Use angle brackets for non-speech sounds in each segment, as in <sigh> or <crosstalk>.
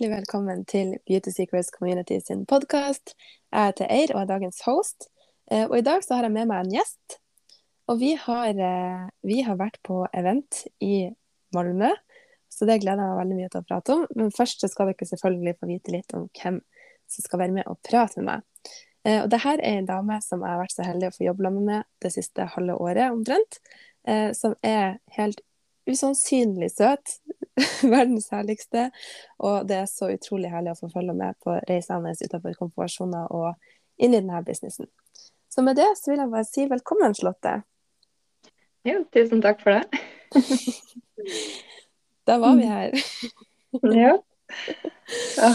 hjertelig velkommen til Beauty Secrets Community sin podkast. Jeg heter Eir og er dagens host. Eh, Og i dag så har jeg med meg en gjest. Og vi har, eh, vi har vært på event i Malmö, så det gleder jeg meg veldig mye til å prate om. Men først så skal dere selvfølgelig få vite litt om hvem som skal være med og prate med meg. Eh, Og det her er en dame som jeg har vært så heldig å få jobbe sammen med det siste halve året omtrent. eh, Som er helt usannsynlig søt. <laughs> Verdens herligste. Og det er så utrolig herlig å få følge med på reisa hennes utenfor komfortsona og inn i denne businessen. Så med det så vil jeg bare si velkommen, Slåtte. Jo, tusen takk for det. <laughs> Da var vi her. <laughs> Ja. ja.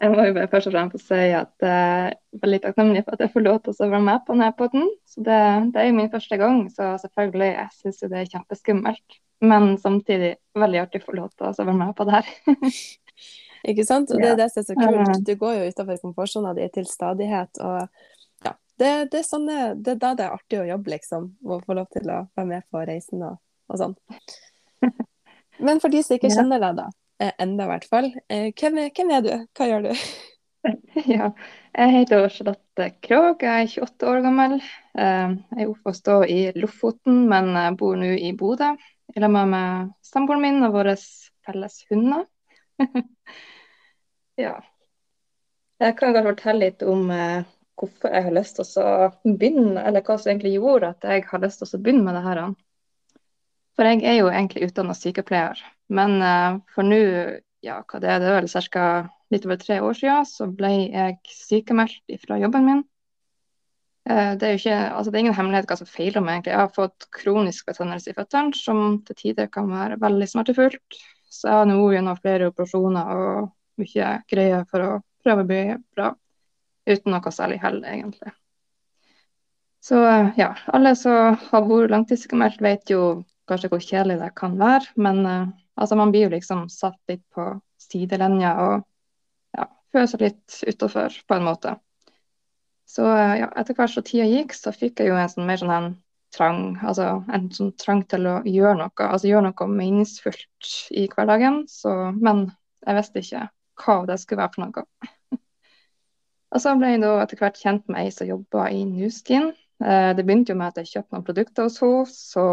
Jeg må jo bare først og fremst si at jeg er veldig takknemlig for at jeg får lov til å være med på denne poden. Så det, det er jo min første gang, så selvfølgelig, jeg syns jo det er kjempeskummelt. Men samtidig veldig artig å få lov til å være med på det her. <laughs> Ikke sant? Og det er det som er så kult. Du går jo utenfor komfortsona di til stadighet. Og ja, det, det, er sånn det er da det er artig å jobbe, liksom. Å få lov til å være med på reisen og, og sånn. <laughs> Men for de som ikke kjenner deg, da, eh, enda i hvert fall, eh, hvem hvem er du? Hva gjør du? <laughs> Ja. Jeg heter Charlotte Krogh, jeg er 28 år gammel. Eh, Jeg er oppvokst i Lofoten, men bor nå i Bodø. I lag med samboeren min og våre felles hunder. <laughs> Ja. Jeg kan kanskje fortelle litt om hvorfor jeg har lyst til å begynne, eller hva som egentlig gjorde at jeg har lyst til å begynne med det her. For jeg er jo egentlig utdannet sykepleier, men eh, for nå, ja, hva det er, det er vel ca. litt over tre år siden, så ble jeg sykemeldt fra jobben min. Eh, det er jo ikke, altså det er ingen hemmelighet hva som feiler meg, egentlig. Jeg har fått kronisk betennelse i føttene, som til tider kan være veldig smertefullt. Så jeg har nå gjennom flere operasjoner og mye greier for å prøve å bli bra, uten noe særlig hell, egentlig. Så eh, ja, alle som har vært langtidssykemeldt, vet jo kanskje hvor kjedelig det kan være, men eh, altså man blir jo liksom satt litt på sidelinja og ja, føler seg litt utafor, på en måte. Så eh, ja, etter hvert som tida gikk, så fikk jeg jo en sånn mer sånn en trang, altså en sånn trang til å gjøre noe, altså gjøre noe meningsfullt i hverdagen. Så, men jeg visste ikke hva det skulle være for noe. <laughs> Og så ble jeg da etter hvert kjent med ei som jobba i Nuskin. Eh, det begynte jo med at jeg kjøpte noen produkter hos henne, så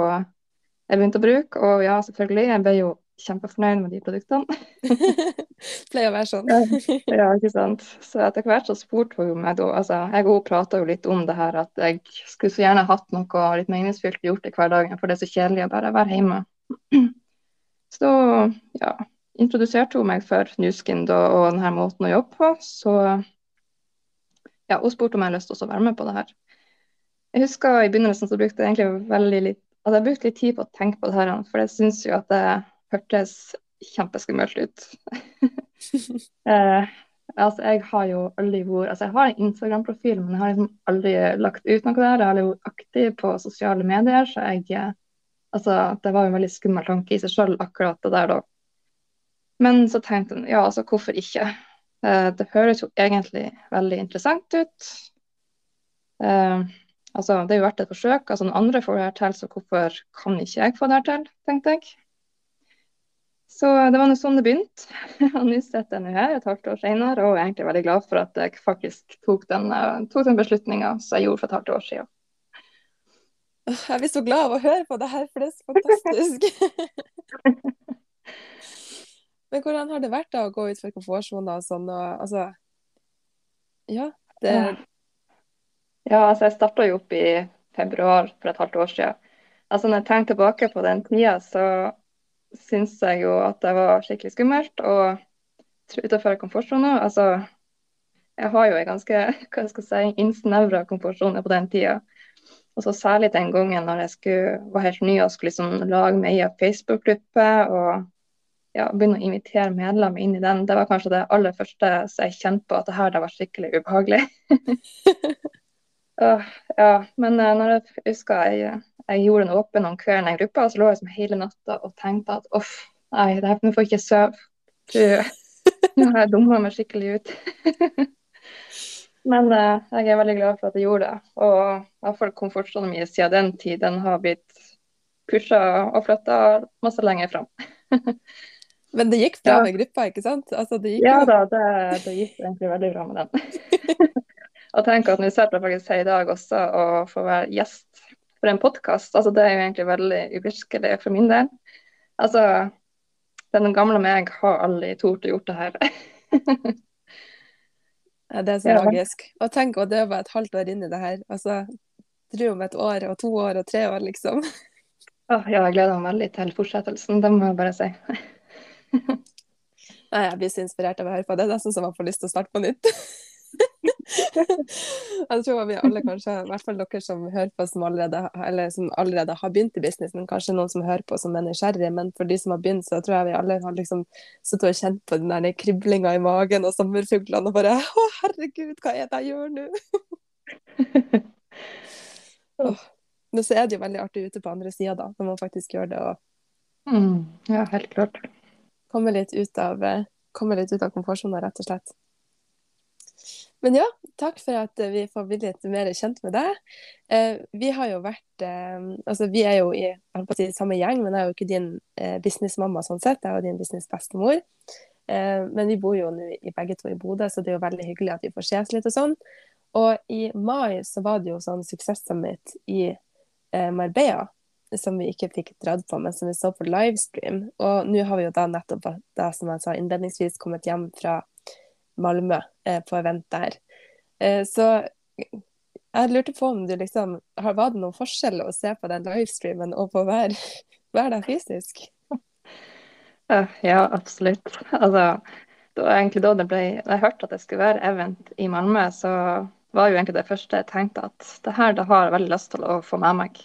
jeg begynte å bruke. Og ja, selvfølgelig, jeg ble jo kjempefornøyd med de produktene. <laughs> Pleier å være sånn. Ja, ikke sant. Så etter hvert så spurte hun meg da, altså jeg og hun prata jo litt om det her at jeg skulle så gjerne hatt noe litt meningsfylt gjort i hverdagen, for det er så kjedelig å bare være hjemme. <clears throat> Så ja, introduserte hun meg for Nuskin da, og denne måten å jobbe på. Så ja, hun spurte om jeg hadde lyst til å være med på det her. Jeg husker i begynnelsen så brukte jeg egentlig veldig litt altså jeg brukte litt tid på å tenke på det her, for jeg syns jo at det hørtes kjempeskummelt ut. <laughs> eh, altså, jeg har jo aldri vært Altså, jeg har en Instagram-profil, men jeg har liksom aldri lagt ut noe der. Jeg har vært aktiv på sosiale medier, så jeg eh, Altså, det var jo en veldig skummel tanke i seg sjøl, akkurat det der, da. Men så tenkte jeg ja, altså, hvorfor ikke? Eh, det høres jo egentlig veldig interessant ut. Eh, altså, det er jo verdt et forsøk. Altså, noen andre får det her til, så hvorfor kan ikke jeg få det her til, tenkte jeg. Så det var nå sånn det begynte. <laughs> Og nå sitter jeg nå her et halvt år senere og er egentlig veldig glad for at jeg faktisk tok den, uh, den beslutninga som jeg gjorde for et halvt år siden. Jeg blir så glad av å høre på det her, for det er så fantastisk. <laughs> Men hvordan har det vært da å gå ut for komfortsonen og sånn? Og, altså, ja, det Ja, altså jeg starta jo opp i februar for et halvt år siden. Altså når jeg tenker tilbake på den tida, så syns jeg jo at det var skikkelig skummelt og utenfor komfortsona. Altså, jeg har jo en ganske <laughs> hva jeg skal si, innsnevra komfortsone på den tida. Og så Særlig den gangen når jeg skulle, var helt ny og skulle liksom lage meg egen Facebook-gruppe og ja, begynne å invitere medlemmer inn i den. Det var kanskje det aller første som jeg kjente på at det her det var skikkelig ubehagelig. <laughs> <laughs> uh, ja, men uh, når jeg husker jeg, jeg gjorde noe oppe noen kvelden i gruppa, så lå jeg som hele natta og tenkte at uff, nei, det her, får ikke sove <laughs> nå har jeg dumma meg skikkelig ut. Men uh, jeg er veldig glad for at jeg gjorde det. Og i hvert fall komfortsonen min siden den tid, den har blitt pusha og flytta masse lenger fram. <laughs> Men det gikk bra Ja. med gruppa, ikke sant? Altså, det gikk Ja da, det, det gikk egentlig veldig bra med den. <laughs> og tenk at nå sitter jeg faktisk her i dag også og får være gjest for en podkast. Altså, det er jo egentlig veldig uvirkelig for min del. Altså, den gamle meg har aldri tort å gjort det her. <laughs> Ja, Det er så Ja. magisk. Og tenk å døve bare et halvt år inn i det her. Altså, tro om et år og to år og tre år, liksom. Åh, ja, jeg gleder meg veldig til fortsettelsen, det må jeg bare si. <laughs> Nei, jeg blir så inspirert av å høre på det. Er nesten som man får lyst til å starte på nytt. <laughs> <laughs> jeg tror vi alle kanskje, i hvert fall dere som hører på som allerede, eller som allerede har begynt i business, men kanskje noen som hører på som er nysgjerrige, Men for de som har begynt, så tror jeg vi alle har liksom sittet og kjent på den der kriblinga i magen og sommerfuglene og bare Å, herregud, hva er det jeg gjør nå? <laughs> oh. Men så er det jo veldig artig ute på andre sida, da, når man faktisk gjør det og Mm, ja, helt klart. komme litt ut av, eh, komme litt ut av komfortsona, rett og slett. Men ja, takk for at eh, vi får bli litt mer kjent med deg. Eh, vi har jo vært eh, Altså, vi er jo i si, samme gjeng, men jeg er jo ikke din businessmamma sånn sett. Jeg er jo din businessbestemor. Men vi bor jo nå i begge to i Bodø, så det er jo veldig hyggelig at vi får ses litt og sånn. Og i mai så var det jo sånn Success Summit i Marbella som vi ikke fikk dratt på, men som vi så på livestream. Og nå har vi jo da nettopp, da, som jeg sa innledningsvis, kommet hjem fra Malmö eh, på event der. Eh, så jeg lurte på om du liksom Var det noen forskjell å se på den livestreamen og på å være, være der fysisk? Ja, ja, absolutt. Altså, det var egentlig da det ble jeg hørte at det skulle være event i Malmö, så var jo egentlig det første jeg tenkte at det her det har jeg veldig lyst til å få med meg.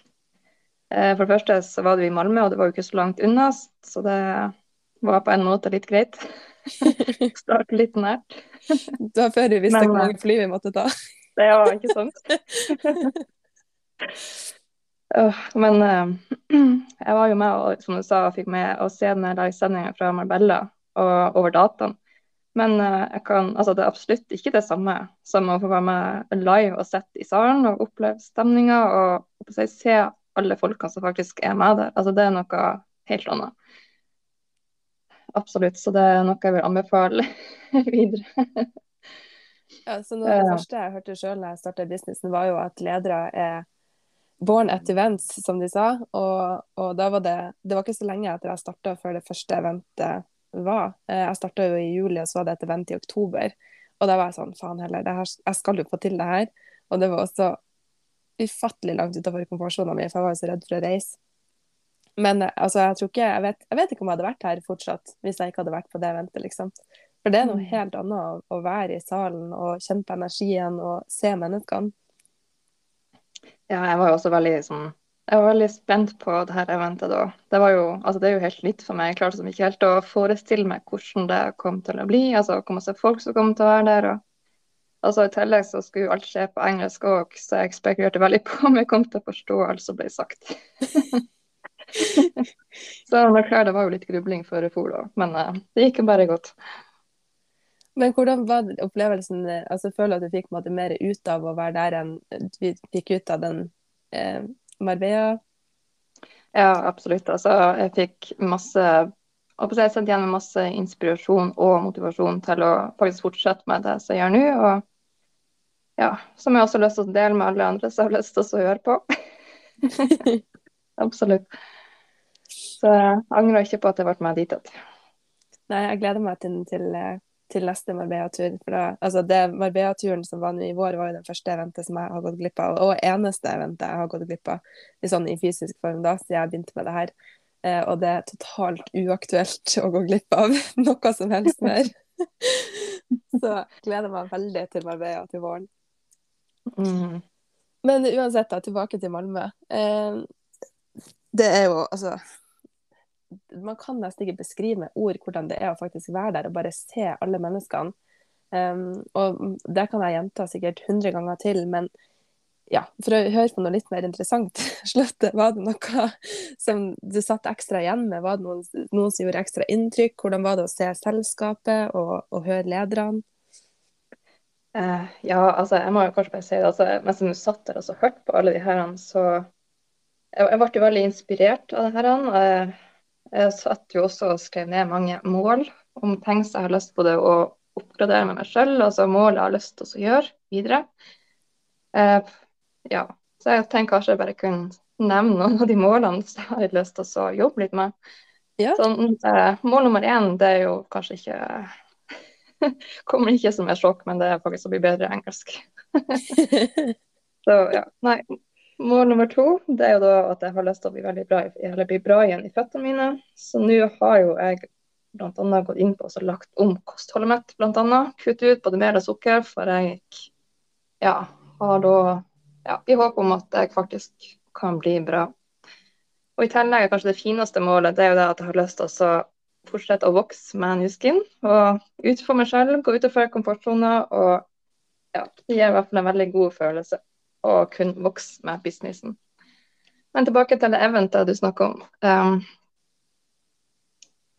Eh, For det første så var det jo i Malmö, og det var jo ikke så langt unna, så det var på en måte litt greit. <laughs> Starte litt nært. <laughs> Var før vi visste Men, hvor eh, mange fly vi måtte ta. <laughs> Det var ikke sant. Men eh, <clears throat> jeg var jo med og som du sa, fikk med å se den livesendinga fra Marbella og over dataen. Men eh, kan, altså, det er absolutt ikke det samme som å få være med live og sitte i salen og oppleve stemninga og og se alle folkene som faktisk er med der. Altså, det er noe helt annet. Absolutt. Så det er noe jeg vil anbefale <laughs> videre. Ja, så noe av det første jeg hørte sjøl da jeg starta businessen, var jo at ledere er born at events, som de sa. Og, og da var det Det var ikke så lenge etter jeg starta før det første eventet var. Eh, Jeg starta jo i juli, og så var det et event i oktober. Og da var jeg sånn, faen heller, det her, jeg skal jo få til det her. Og det var også ufattelig langt utenfor komfortsona mi, for jeg var jo så redd for å reise. Men eh, altså, jeg tror ikke jeg vet, jeg vet ikke om jeg hadde vært her fortsatt hvis jeg ikke hadde vært på det eventet, liksom. For det er noe Mm. helt annet å, å være i salen og kjenne på energien og se menneskene. Ja, jeg var jo også veldig sånn Jeg var veldig spent på det her eventet da. Det var jo, altså det er jo helt nytt for meg. Jeg klarte liksom ikke helt å forestille meg hvordan det kom til å bli. Altså hvor masse folk som kom til å være der. og altså I tillegg så skulle jo alt skje på engelsk òg, så jeg spekulerte veldig på om jeg kom til å forstå alt som ble sagt. <laughs> <laughs> så det klart det var jo litt grubling før jeg for, da. Men uh, det gikk jo bare godt. Men hvordan var opplevelsen eh, altså Føler du at du fikk måte, mer ut av å være der enn vi fikk ut av den eh, Marbella? Ja, absolutt. Altså, jeg fikk masse jeg sendte igjen med masse inspirasjon og motivasjon til å faktisk fortsette med det jeg gjør nå. Og ja, som jeg også har lyst til å dele med alle andre som har lyst til å høre på. <laughs> Absolutt. Så jeg angrer ikke på at jeg ble meg dit. Nei, jeg gleder meg til, til, til neste Marbella-tur. For da, altså det Marbella-turen som var nå i vår, var jo den første eventet som jeg har gått glipp av. Og eneste eventet jeg har gått glipp av i, sånn, i fysisk form da, siden jeg begynte med det her. Eh, og det er totalt uaktuelt å gå glipp av <laughs> noe som helst mer. <laughs> Så jeg gleder meg veldig til Marbella til våren. Mm. Men uansett, da, tilbake til Malmö. Eh, det er jo altså Man kan nesten ikke beskrive med ord hvordan det er å faktisk være der og bare se alle menneskene. Um, og det kan jeg gjenta sikkert hundre ganger til, men ja, for å høre på noe litt mer interessant <laughs> Slottet, var det noe som du satt ekstra igjen med? Var det noen, noen som gjorde ekstra inntrykk? Hvordan var det å se selskapet og, og høre lederne? Uh, ja, altså, jeg må jo kanskje bare si det. Altså, mens du satt der og hørte på alle de her, så jeg, jeg ble jo veldig inspirert av det her. Jeg, jeg satt jo også og skrev ned mange mål om ting som jeg har lyst på det å oppgradere med meg sjøl, altså mål jeg har lyst til å gjøre videre. Eh, ja, så jeg tenker kanskje jeg bare kunne nevne noen av de målene som jeg har lyst til å jobbe litt med. Ja. Sånn, eh, mål nummer én, det er jo kanskje ikke <laughs> Kommer ikke som et sjokk, men det er faktisk å bli bedre i engelsk. <laughs> så ja, nei. Mål nummer to det er jo da at jeg har lyst til å bli veldig bra, eller bli bra igjen i føttene mine. Så nå har jo jeg bl.a. gått inn på og lagt om kostholdet mitt, bl.a. Kutte ut både mel og sukker, for jeg ja, har da ja, i håp om at jeg faktisk kan bli bra. Og I tillegg er kanskje det fineste målet det er jo det at jeg har lyst til å fortsette å vokse med Newskin. Og utenfor meg selv, gå utenfor komfortsona Og ja, det gir i hvert fall en veldig god følelse å kunne vokse med businessen. Men tilbake til det eventet du snakker om. Um,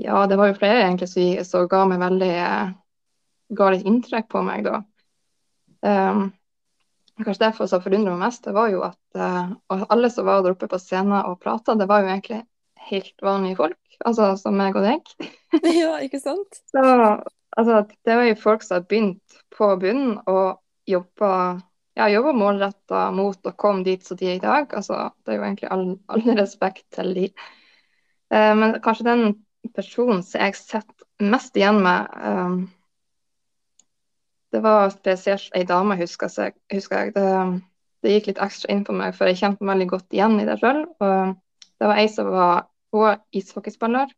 ja, det var jo flere egentlig som ga meg veldig ga litt inntrykk på meg da. Um, kanskje derfor som forundrer meg mest, det var jo at uh, alle som var der oppe på scenen og prata, det var jo egentlig helt vanlige folk. Altså som meg og deg. <laughs> ja, ikke sant? Så altså, det var jo folk som har begynt på bunnen og jobba ja, jobba målretta mot å komme dit som de er i dag. Altså, det er jo egentlig all, all respekt til de. Uh, men kanskje den personen som jeg sitter mest igjen med, um, det var spesielt ei dame, husker jeg. Husker jeg. Det, det, gikk litt ekstra inn på meg, for jeg kjente meg veldig godt igjen i det sjøl. Det var ei som var hun ishockeyspiller,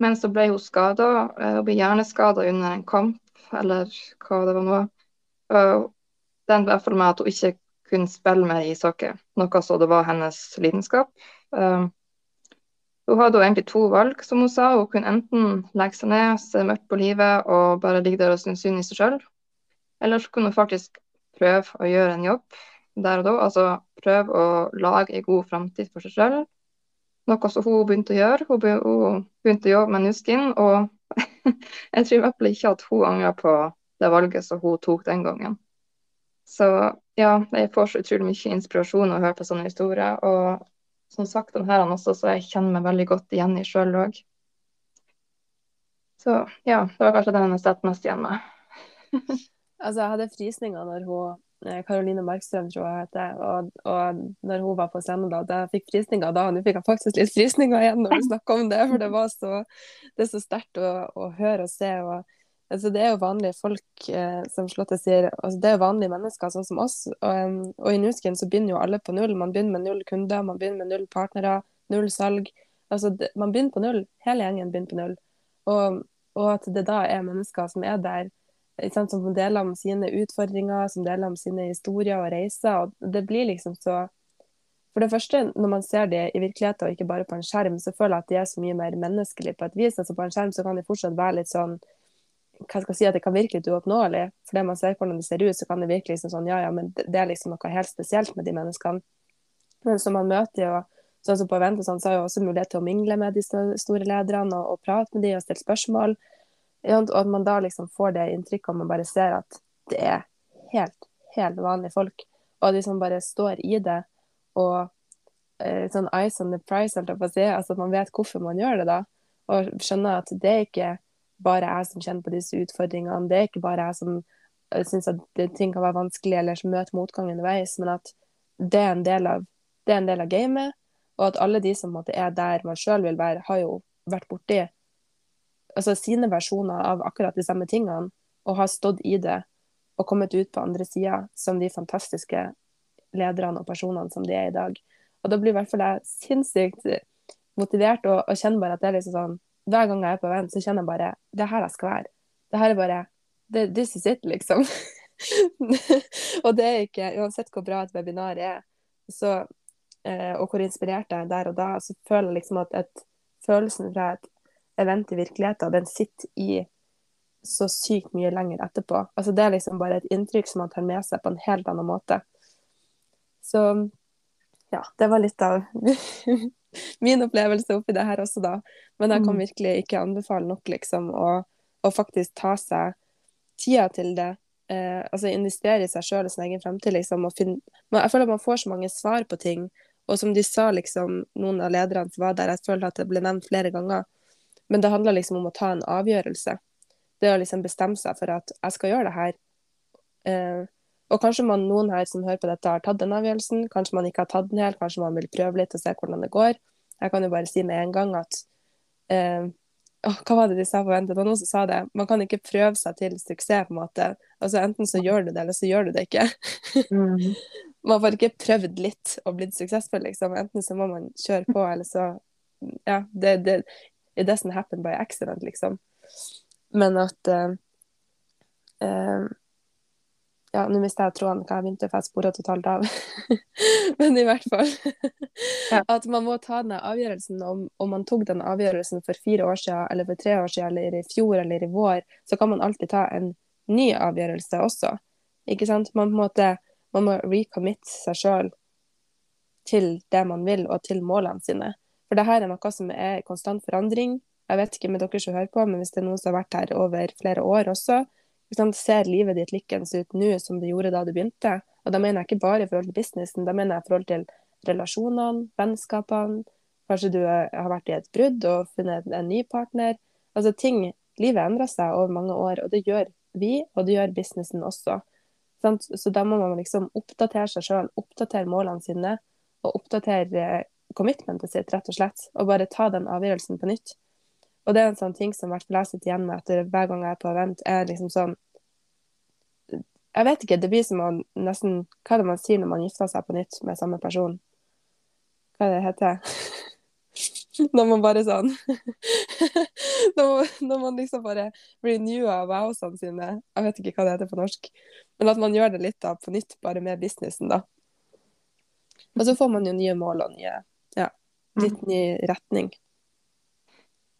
men så ble hun skada. Eh, hun ble hjerneskada under en kamp, eller hva det var nå. Den ble fall med at hun ikke kunne spille med ishockey, noe så det var hennes lidenskap. Um, hun hadde egentlig to valg, som hun sa. Hun kunne enten legge seg ned, se mørkt på livet og bare ligge der og synes synd i seg sjøl. Eller så kunne hun faktisk prøve å gjøre en jobb der og da. Altså prøve å lage en god framtid for seg sjøl. Noe som hun begynte å gjøre. Hun begynte å jobbe med Nuskin. Og <laughs> jeg tror i hvert fall ikke at hun angrer på det valget som hun tok den gangen. Så ja, jeg får så utrolig mye inspirasjon å høre på sånne historier. Og som sagt, den her også, så jeg kjenner meg veldig godt igjen i sjøl òg. Så ja, det var kanskje den jeg satt mest igjen med. <laughs> Altså, jeg hadde frysninger når hun Karoline eh, Markstrøm, tror jeg heter, og, og når hun var på scenen da, da fikk frysninger da. Nå fikk jeg faktisk litt frysninger igjen når vi snakker om det, for det var så, det så sterkt å, å, høre og se. og altså, Det er jo vanlige folk, eh, som Slottet sier. altså Det er jo vanlige mennesker, sånn som oss. Og, og i Nuskin så begynner jo alle på null. Man begynner med null kunder, man begynner med null partnere, null salg. altså det, Man begynner på null. Hele gjengen begynner på null. Og, og at det da er mennesker som er der som deler om sine utfordringer, som deler om sine historier og reiser. og Det blir liksom så For det første, når man ser det i virkeligheten og ikke bare på en skjerm, så føler jeg at de er så mye mer menneskelige på et vis. altså På en skjerm så kan de fortsatt være litt sånn hva skal jeg si, at det kan virke litt uoppnåelig. For det man ser hvordan de ser ut, så kan det virke liksom sånn ja, ja, men det er liksom noe helt spesielt med de menneskene. Men som man møter jo sånn som på event sånn, så har jeg også mulighet til å mingle med de store lederne og, og prate med de og stille spørsmål. Og at man da liksom får det inntrykket og man bare ser at det er helt, helt vanlige folk. Og de som bare står i det og eh, sånn eyes on the price, holdt jeg på si. Altså at man vet hvorfor man gjør det da. Og skjønner at det er ikke bare jeg som kjenner på disse utfordringene. Det er ikke bare jeg som uh, syns at ting kan være vanskelig eller som møter motgang underveis, men at det er en del av, det er en del av gamet. Og at alle de som måte, er der man sjøl vil være, har jo vært borti altså sine versjoner av akkurat de samme tingene, og har stått i det og kommet ut på andre sida som de fantastiske lederne og personene som de er i dag. Og da blir i hvert fall jeg sinnssykt motivert og, og kjenner bare at det er liksom sånn Hver gang jeg er på event, så kjenner jeg bare Det er her jeg skal være. Det her er bare This is it, liksom. <laughs> og det er ikke Uansett hvor bra et webinar er, så, eh, og hvor inspirert jeg er der og da, så føler jeg liksom at et, følelsen fra et event i virkeligheten, den sitter i så sykt mye lenger etterpå. Altså Det er liksom bare et inntrykk som man tar med seg på en helt annen måte. Så ja, det var litt av <laughs> <laughs> min opplevelse oppi det her også, da. Men jeg kan Mm. virkelig ikke anbefale nok, liksom, å, å faktisk ta seg tida til det. Eh, altså investere i seg sjøl og sin egen fremtid, liksom. Og finne, jeg føler at man får så mange svar på ting. Og som de sa, liksom, noen av lederne som var der, jeg føler at det ble nevnt flere ganger, men det handler liksom om å ta en avgjørelse. Det å liksom bestemme seg for at jeg skal gjøre det her. Eh, og kanskje man, noen her som hører på dette, har tatt den avgjørelsen. Kanskje man ikke har tatt den helt, kanskje man vil prøve litt og se hvordan det går. Jeg kan jo bare si med en gang at eh, åh, Hva var det de sa på vent? Det var noen som sa det. Man kan ikke prøve seg til suksess, på en måte. Altså Enten så gjør du det, eller så gjør du det ikke. Mm. <laughs> man får ikke prøvd litt og blitt suksessfull, liksom. Enten så må man kjøre på, eller så Ja, det, det It doesn't happen by accident, liksom. Men at eh, eh, Ja, nå mista jeg tråden hva jeg begynte, for jeg spora totalt av. <laughs> Men i hvert fall Ja. At man må ta den avgjørelsen. Om, om man tok den avgjørelsen for fire år siden, eller for tre år siden, eller i fjor eller i vår, så kan man alltid ta en ny avgjørelse også. Ikke sant? Man, måte, man må recommit seg sjøl til det man vil, og til målene sine. For det her er noe som er konstant forandring. Jeg vet ikke med dere som hører på, men hvis det er noen som har vært her over flere år også, ikke sant, ser livet ditt likens ut nå som det gjorde da du begynte. Og da mener jeg ikke bare i forhold til businessen, da mener jeg i forhold til relasjonene, vennskapene. Kanskje du har vært i et brudd og funnet en ny partner. Altså ting, Livet endrer seg over mange år, og det gjør vi, og det gjør businessen også. Så da må man liksom oppdatere seg sjøl, oppdatere målene sine, og oppdatere eh, commitmentet sitt, rett og slett. Og bare ta den avgjørelsen på nytt. Og det er en sånn ting som jeg har sittet igjen med etter hver gang jeg er på event, er liksom sånn Jeg vet ikke, det blir som å nesten Hva er det man sier når man gifter seg på nytt med samme person? Hva er det det heter <laughs> Når man bare sånn <laughs> når, man, når man liksom bare renewer vowsene sine. Jeg vet ikke hva det heter på norsk. Men at man gjør det litt da på nytt, bare med businessen, da. Og så får man jo nye mål og nye Ja, litt ny retning.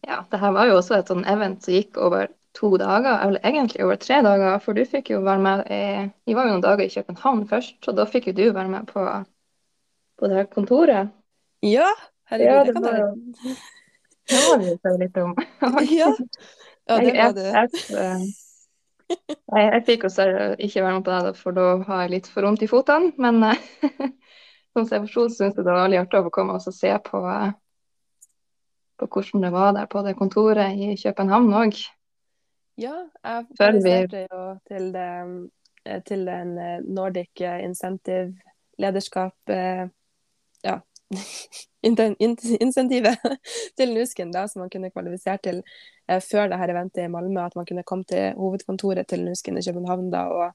Ja, det her var jo også et sånn event som gikk over to dager, eller egentlig over tre dager. For du fikk jo være med Vi var jo noen dager i København først, så da fikk jo du være med på, på det her kontoret. Ja, herregud, Ja, det det kan jeg Det var det vi så litt om. <laughs> Ja, ja det var det. jeg, jeg, jeg, jeg fikk jo ikke være med på det, for da har jeg litt for vondt i føttene. Men eh, <laughs> som jeg forsto, syns jeg det var veldig artig å komme og se på, eh, på hvordan det var der på det kontoret i København òg. Ja, jeg Før jo til, det, eh, til en eh, Nordic eh, Incentive lederskap Ja, <laughs> insentivet <laughs> til Nusken, da, som man kunne kvalifisere til eh, før det her eventet i Malmö. At man kunne komme til hovedkontoret til Nusken i København da. Og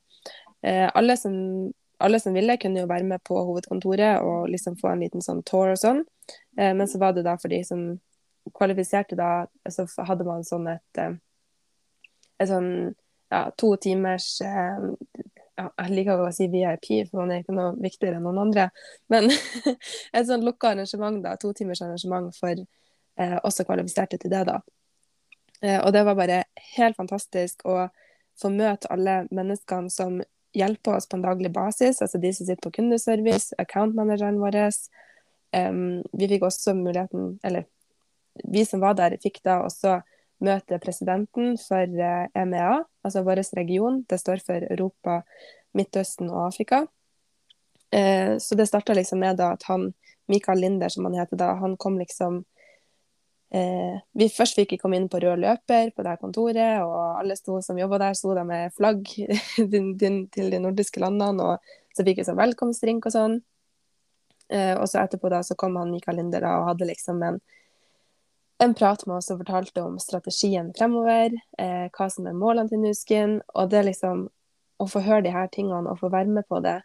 eh, alle, som, alle som ville, kunne jo være med på hovedkontoret og liksom få en liten sånn tour og sånn. Eh, men så var det da for de som kvalifiserte da, så hadde man sånn et eh, et sånn ja, to timers eh, ja, Jeg liker å si VIP, for man er ikke noe viktigere enn noen andre. Men <laughs> et sånn lukka arrangement, da. To timers arrangement for eh, som kvalifiserte til det, da. Eh, og det var bare helt fantastisk å få møte alle menneskene som hjelper oss på en daglig basis. Altså de som sitter på kundeservice, account-manageren vår. Um, vi fikk også muligheten, eller vi som var der, fikk da også møte presidenten for eh, EMEA, altså vår region. Det står for Europa, Midtøsten og Afrika. Eh, så det starta liksom med da at han, Mikael Linder, som han heter da, han kom liksom eh, vi Først fikk vi komme inn på rød løper på det her kontoret, og alle sto som jobba der, sto der med flagg <laughs> din, din, til de nordiske landene, og så fikk vi sånn velkomstdrink og sånn. Eh, og så etterpå da så kom han Mikael Linder da, og hadde liksom en en prat med oss og fortalte om strategien fremover, eh, hva som er målene til Nuskin. Og det liksom å få høre de her tingene og få være med på det,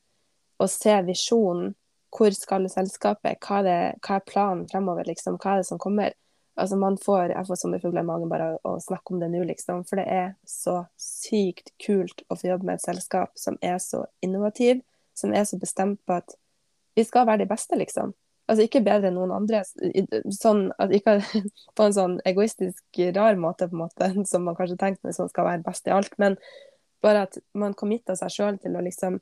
og se visjonen. Hvor skal selskapet? Hva er, det, hva er planen fremover? Liksom? Hva er det som kommer? Altså man får, Jeg får sommerfugler i magen bare av å snakke om det nå, liksom. For det er så sykt kult å få jobbe med et selskap som er så innovativ, som er så bestemt på at vi skal være de beste, liksom. Altså ikke bedre enn noen andre, sånn, at ikke <laughs> på en sånn egoistisk, rar måte, på en måte, <laughs> som man kanskje tenker hvis man skal være best i alt, men bare at man committer seg sjøl til å liksom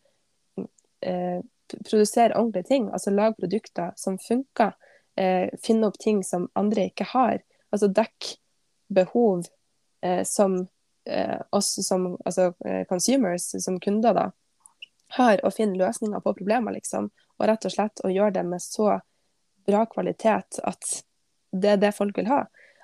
eh, produsere ordentlige ting. Altså lage produkter som funker. Eh, finne opp ting som andre ikke har. Altså dekke behov eh, som eh, oss som altså, eh, consumers, som kunder, da, har, og finne løsninger på problemer, liksom. Og rett og slett å gjøre det med så bra kvalitet at det er det folk vil ha.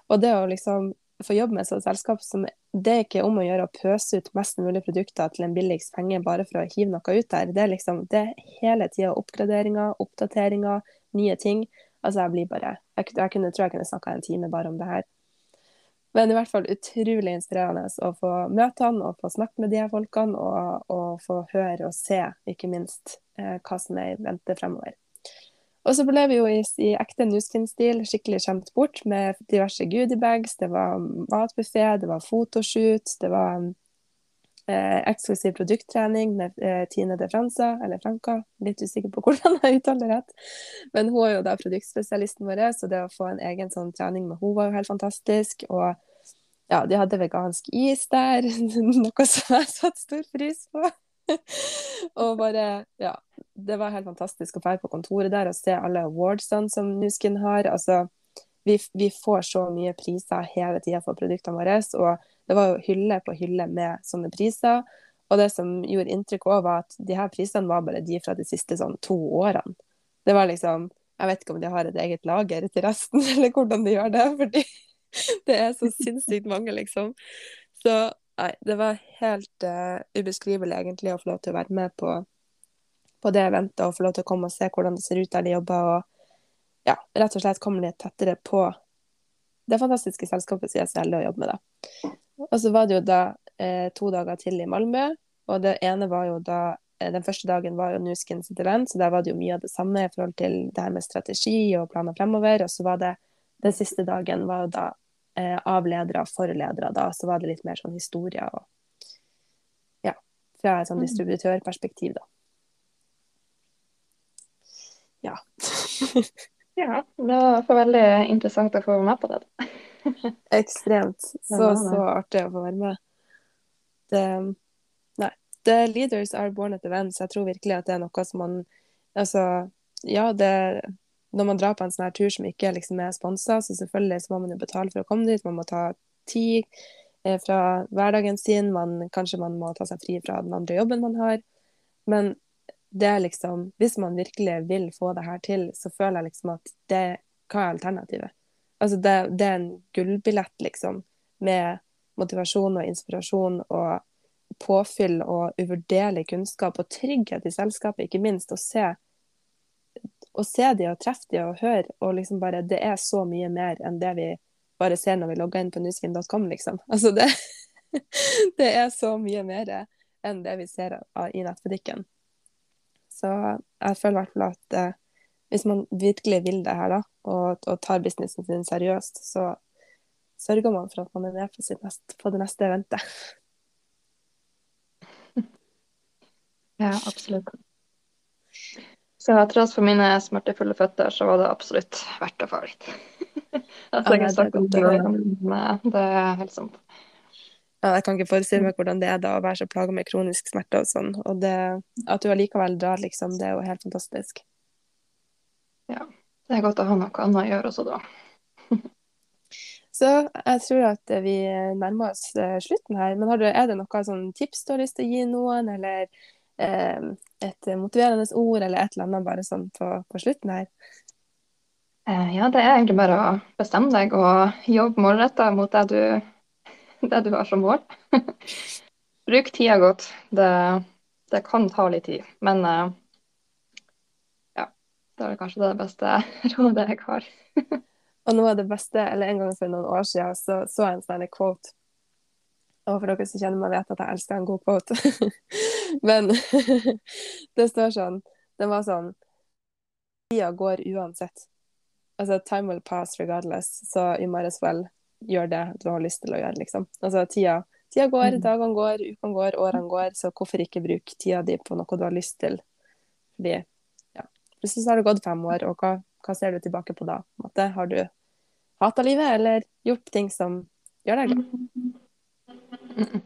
Og det å liksom få jobbe med et sånt selskap som det er ikke om å gjøre å pøse ut mest mulig produkter til en billigst penge bare for å hive noe ut der. Det er liksom det er hele tida oppgraderinger, oppdateringer, nye ting. Altså jeg blir bare Jeg, jeg kunne, tror jeg kunne snakka en time bare om det her. Men i hvert fall utrolig inspirerende å få møte han og få snakke med de her folkene, og, og få høre og se, ikke minst, eh, hva som er i vente fremover. Og så ble vi jo i, i ekte Nuskin-stil skikkelig skjemt bort med diverse goodiebags. Det var matbuffé, det var fotoshoot, det var eh, eksklusiv produkttrening med eh, Tine de Franza, eller Franca, litt usikker på <laughs> hvordan jeg uttaler rett. Men hun er jo da produktspesialisten vår, så det å få en egen sånn trening med henne var jo helt fantastisk. Og ja, de hadde vegansk is der, <laughs> noe som jeg satte stor pris på. <laughs> og bare, ja, det var helt fantastisk å være på kontoret der og se alle awardsene som Nuskin har. Altså, vi, vi får så mye priser hele tida for produktene våre, og det var jo hylle på hylle med sånne priser. Og det som gjorde inntrykk òg, var at de her prisene var bare de fra de siste sånn to årene. Det var liksom Jeg vet ikke om de har et eget lager til resten, <laughs> eller hvordan de gjør det, fordi <laughs> det er så sinnssykt mange, liksom. Så nei, det var helt uh, ubeskrivelig egentlig å få lov til å være med på, på det eventet og få lov til å komme og se hvordan det ser ut der de jobber. og ja, rett og slett komme litt tettere på det fantastiske selskapet som jeg så heldig å jobbe med da. Og så var det jo da eh, to dager til i Malmö, og det ene var jo da eh, Den første dagen var jo Nuskin sitt event, så der var det jo mye av det samme i forhold til det her med strategi og planer fremover. Og så var det den siste dagen var jo da eh, av ledere og for ledere, da. Så var det litt mer sånn historier og Ja. Fra et sånn distributørperspektiv, da. Ja. <laughs> Ja, det var veldig interessant å få være med på det. <laughs> Ekstremt. Så, så artig å få være med. Det, nei. The leaders are born at events. Jeg tror virkelig at det er noe som man Altså, ja, det Når man drar på en sånn her tur som ikke liksom er sponsa, så selvfølgelig så må man jo betale for å komme dit. Man må ta tid eh, fra hverdagen sin. Man, kanskje man må ta seg fri fra den andre jobben man har. Men det er liksom Hvis man virkelig vil få det her til, så føler jeg liksom at det Hva er alternativet? Altså det, det er en gullbillett, liksom, med motivasjon og inspirasjon og påfyll og uvurderlig kunnskap og trygghet i selskapet, ikke minst. Å se, se de og treffe de og høre, og liksom bare Det er så mye mer enn det vi bare ser når vi logger inn på newskin.com, liksom. <laughs> Altså det, det er så mye mer enn det vi ser i nettbutikken. Så jeg føler i hvert fall at eh, hvis man virkelig vil det her, da, og, og tar businessen sin seriøst, så sørger man for at man er med på, sitt nest, på det neste eventet. <laughs> Ja, absolutt. Så tross for mine smertefulle føtter, så var det absolutt verdt å få litt. altså, <laughs> jeg er sagt godt det, men eh, det er helt sant. Ja, jeg kan ikke forestille meg hvordan det er da å være så plaga med kronisk smerte og sånn. Og det, at du allikevel drar, liksom, det er jo helt fantastisk. Ja. Det er godt å ha noe annet å gjøre også da. <laughs> Så jeg tror at vi nærmer oss eh, slutten her. Men har du, er det noe sånn tips du har lyst til å gi noen, eller eh, et motiverende ord, eller et eller annet bare sånn på, på slutten her? Eh, Ja, det er egentlig bare å bestemme deg og jobbe målrettet mot det du, <laughs> det du har som mål. <laughs> Bruk tida godt. Det, det kan ta litt tid, men eh, ja, det er kanskje det beste <laughs> rådet jeg har. Og noe av det beste, eller en gang for noen år siden, så, så jeg en sånn quote. Og for dere som kjenner meg, vet at jeg elsker en god quote. Men det står sånn Den var sånn Tida går uansett. Altså, time will pass regardless, så you might as well gjøre det du har lyst til å gjøre, liksom. Altså, tida, tida går, Mm. dagene går, ukene går, årene går, så hvorfor ikke bruke tida di på noe du har lyst til? Fordi, ja, plutselig så har det gått fem år, og hva, hva ser du tilbake på da? På måte, Har du hata livet, eller gjort ting som gjør deg glad?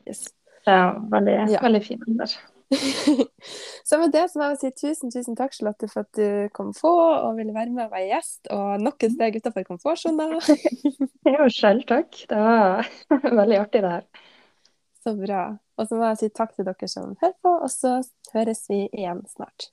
Yes. Det er veldig, Ja. veldig fint. Der. <laughs> Så med det så må jeg si tusen, tusen takk, Charlotte, for at du kom på og ville være med og være gjest. Og nok et steg utenfor komfortsona. <laughs> Jo, selv takk. Det var <laughs> veldig artig, det her. Så bra. Og så må jeg si takk til dere som hører på, og så høres vi igjen snart.